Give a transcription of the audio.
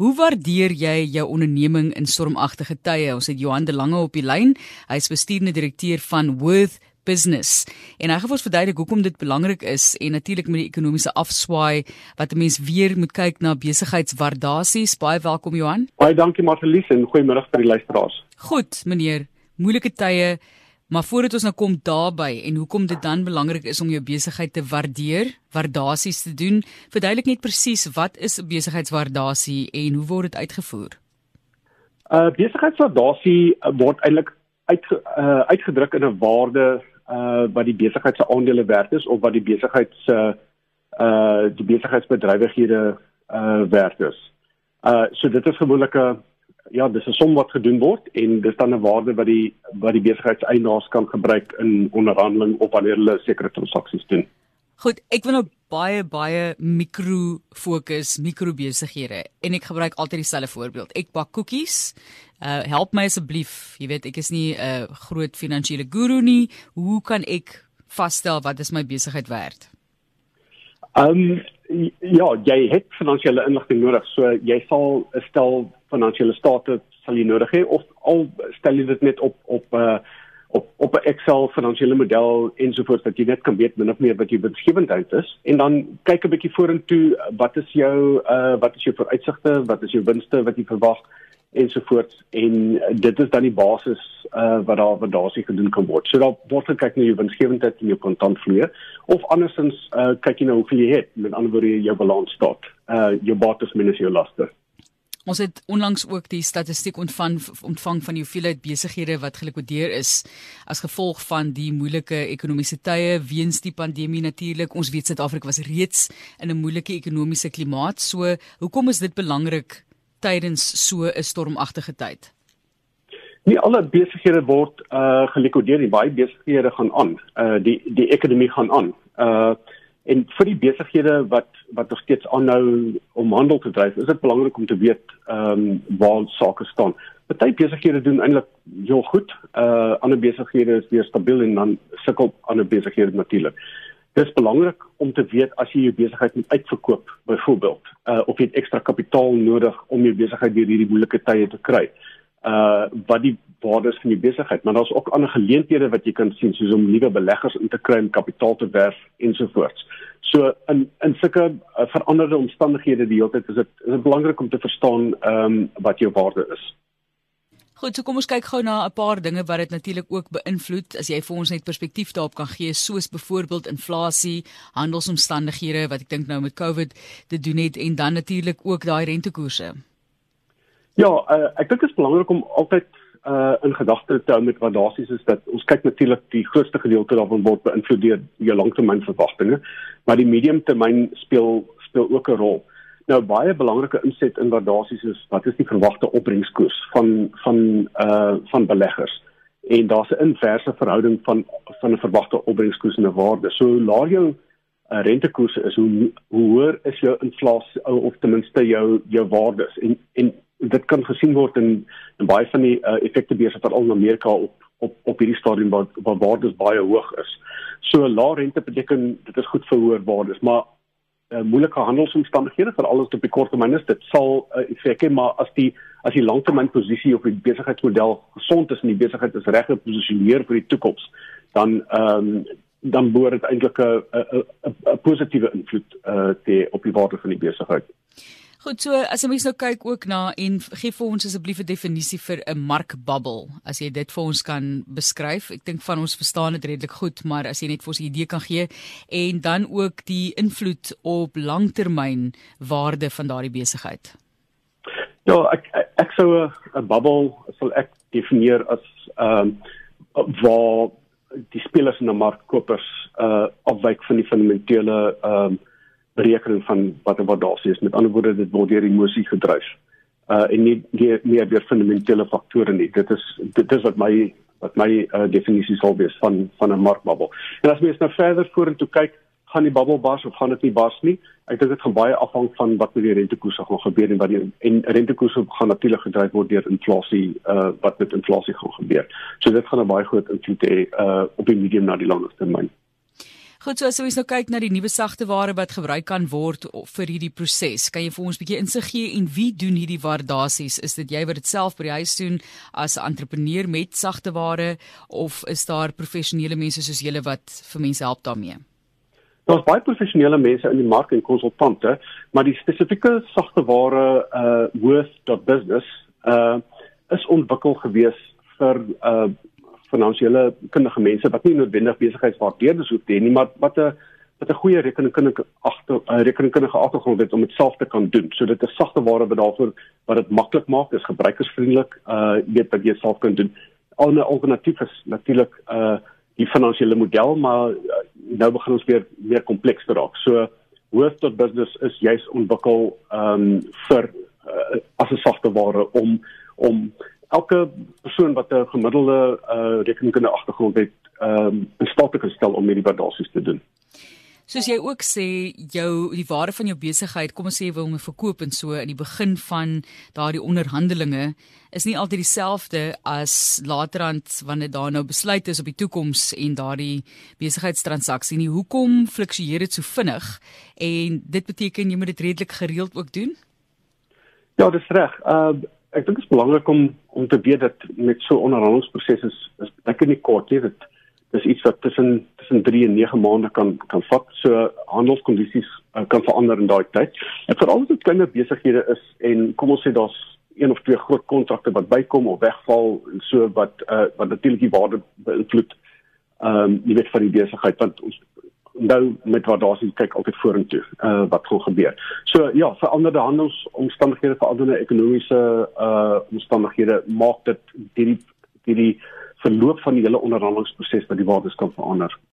Hoe waardeer jy jou onderneming in stormagtige tye? Ons het Johan de Lange op die lyn. Hy is bestuurende direkteur van Worth business. En hy gaan ons verduidelik hoekom dit belangrik is en natuurlik met die ekonomiese afswaai wat 'n mens weer moet kyk na besigheidswaardasies. Baie welkom Johan. Baie dankie Marlies en goeiemôre vir die luisteraars. Goed, meneer. Moeilike tye, maar voordat ons nou kom daarby en hoekom dit dan belangrik is om jou besigheid te waardeer, waardasies te doen, verduidelik net presies wat is 'n besigheidswaardasie en hoe word dit uitgevoer? 'n uh, Besigheidswaardasie uh, word eintlik uit, uh, uitgedruk in 'n waarde uh wat die besigheid se aandele werd is of wat die besigheid se uh die besigheidsbedrywighede uh werd is. Uh so dit is gewoonlik 'n ja, dis 'n som wat gedoen word en dis dan 'n waarde wat die wat die besigheidseienaars kan gebruik in onderhandeling of wanneer hulle sekere transaksies doen. Goed, ek wil nou baie baie mikro fokus, mikro besighede en ek gebruik altyd dieselfde voorbeeld. Ek bak koekies. Uh help my asseblief. Jy weet, ek is nie 'n uh, groot finansiële guru nie. Hoe kan ek vasstel wat is my besigheid werd? Ehm um, ja, jy het finansiële inligting nodig. So jy sal 'n stel finansiële state sal jy nodig hê of al stel jy dit net op op uh op op 'n Excel finansiële model ensovoorts dat jy net kan weet min of meer wat jou winsgewendheid is en dan kyk 'n bietjie vorentoe wat is jou uh wat is jou vooruitsigte wat is jou winste wat jy verwag ensovoorts en dit is dan die basis uh wat daar wat daar se gedoen kan word. So daar word gekyk na jou winsgewendheid en jou kontantvloei of andersins uh kyk jy nou hoeveel jy het met ander woorde jou balans staat. Uh jou bates minus jou laste. Ons het onlangs ook die statistiek ontvang ontvang van die hoeveelheid besighede wat gelikwideer is as gevolg van die moeilike ekonomiese tye weens die pandemie natuurlik. Ons weet Suid-Afrika was reeds in 'n moeilike ekonomiese klimaat. So, hoekom is dit belangrik tydens so 'n stormagtige tyd? Nie alle besighede word uh gelikwideer nie. Baie besighede gaan aan. Uh die die ekonomie gaan aan. Uh En vir die besighede wat wat nog steeds aanhou om handel te dryf, is dit belangrik om te weet ehm um, waar sake staan. Party besighede doen eintlik heel goed. Uh ander besighede is weer stabiel en dan sukkel ander besighede natuurlik. Dit is belangrik om te weet as jy jou besigheid moet uitverkoop, byvoorbeeld, uh of jy ekstra kapitaal nodig om jou besigheid deur hierdie moeilike tye te kry. Uh wat die waardes van die besigheid, maar daar's ook ander geleenthede wat jy kan sien soos om nuwe beleggers in te kry en kapitaal te werf ensovoorts. So in in sulke uh, veranderde omstandighede die hele tyd is dit is dit belangrik om te verstaan ehm um, wat jou waarde is. Goed, so kom ons kyk gou na 'n paar dinge wat dit natuurlik ook beïnvloed as jy vir ons net perspektief daarop kan gee, soos byvoorbeeld inflasie, handelsomstandighede wat ek dink nou met COVID te doen het en dan natuurlik ook daai rentekoerse. Ja, uh, ek dink dit is belangrik om altyd uh in gedagte te hou met waardasies is dat ons kyk natuurlik die grootste gedeelte daarvan word beïnvloed deur jou langtermynverwagtinge, maar die mediumtermyn speel speel ook 'n rol. Nou baie belangrike inset in waardasies is wat is die verwagte opbrengskoers van van uh van beleggers? En daar's 'n inverse verhouding van van 'n verwagte opbrengskoers en 'n waarde. So laer jou uh, rentekoerse is hoe hoe hoër is jou inflasie of ten minste jou jou waardes en en dit kan gesien word in in baie van die uh, effekte beurse veral in Amerika op op op hierdie stadium waar waar waardes baie hoog is. So lae rente beteken dit is goed vir hoër waardes, maar uh, moeilike handelsomstandighede vir alles op die kort termyn is dit sal uh, effek hê, maar as die as die langtermynposisie of die besigheidsmodel gesond is en die besigheid is reg geposisioneer vir die toekoms, dan ehm um, dan behoort dit eintlik 'n 'n 'n positiewe invloed uh, te op die waarde van die besigheid. Goed, so as ons nou kyk ook na en gee vir ons asseblief 'n definisie vir 'n markbubble, as jy dit vir ons kan beskryf. Ek dink van ons verstaan dit redelik goed, maar as jy net vir ons 'n idee kan gee en dan ook die invloed op langtermyn waarde van daardie besigheid. Ja, ek ek, ek sou 'n bubble sal ek definieer as ehm um, waar die spelers in 'n mark kopers uh afwyk van die fundamentele ehm um, berekening van wat 'n waardasie is. Met ander woorde, dit word deur emosie gedryf. Uh en nie meer meer deur fundamentele faktore nie. Dit is dit is wat my wat my uh, definisie sou wees van van 'n markbubbel. En as mens nou verder vorentoe kyk, gaan die bubbel bars of gaan dit nie bars nie? Ek dink dit gaan baie afhang van wat met die rentekoerse gaan gebeur en wat die en rentekoerse gaan natuurlik gedryf word deur inflasie uh wat met inflasie gaan gebeur. So dit gaan 'n baie groot invloed hê uh op die medium na die langer termyn. Goed, so as ons nou kyk na die nuwe sagte ware wat gebruik kan word vir hierdie proses, kan jy vir ons 'n bietjie insig gee en wie doen hierdie waardasies? Is dit jy wat dit self by die huis doen as 'n entrepreneur met sagte ware of is daar professionele mense soos julle wat vir mense help daarmee? Daar's baie professionele mense in die mark en konsultante, maar die spesifieke sagte ware uh worth.business uh is ontwikkel gewees vir uh finansiële kundige mense wat nie noodwendig besigheidswaardeerders hoef te hê nie, maar wat 'n wat 'n goeie rekenkundige agter rekenkundige agtergrond het om dit self te kan doen. So dit is sagte ware wat daarvoor wat dit maklik maak, is gebruikersvriendelik, uh weet wat jy self kan doen. 'n Alternatief is natuurlik uh die finansiële model, maar uh, nou begin ons weer meer kompleks te raak. So hoofd tot business is juis ontwikkel um vir uh, as 'n sagte ware om om elke persoon wat 'n gemiddelde uh, rekenkundige agtergrond het, um, in staat te stel om hierdie waardasies te doen. Soos jy ook sê, jou die waarde van jou besigheid, kom ons sê jy wil hom verkoop en so in die begin van daardie onderhandelinge is nie altyd dieselfde as laterand wanneer daar nou besluit is op die toekoms en daardie besigheidstransaksie nie. Hoekom fluktueer dit so vinnig? En dit beteken jy moet dit redelik gereeld ook doen? Ja, dis reg. Uh ek dink dit is belangrik om om te weet dat met so onderhandelingsproses is is ek nie kort nie dit dis iets wat tussen tussen 3 en 9 maande kan kan vat. So handelskondisies uh, kan verander in daai tyd. En veral as dit kleiner besighede is en kom ons sê daar's een of twee groot kontrakte wat bykom of wegval en so wat uh, wat natuurlik die waarde beïnvloed ehm um, jy weet van die besigheid want ons nou met waardasies kyk altyd vorentoe uh wat gaan gebeur. So ja, veranderde handelsomstandighede, veranderde ekonomiese uh omstandighede maak dit hierdie hierdie verloop van die hele onderhandelingsproses wat die waardes kan verander.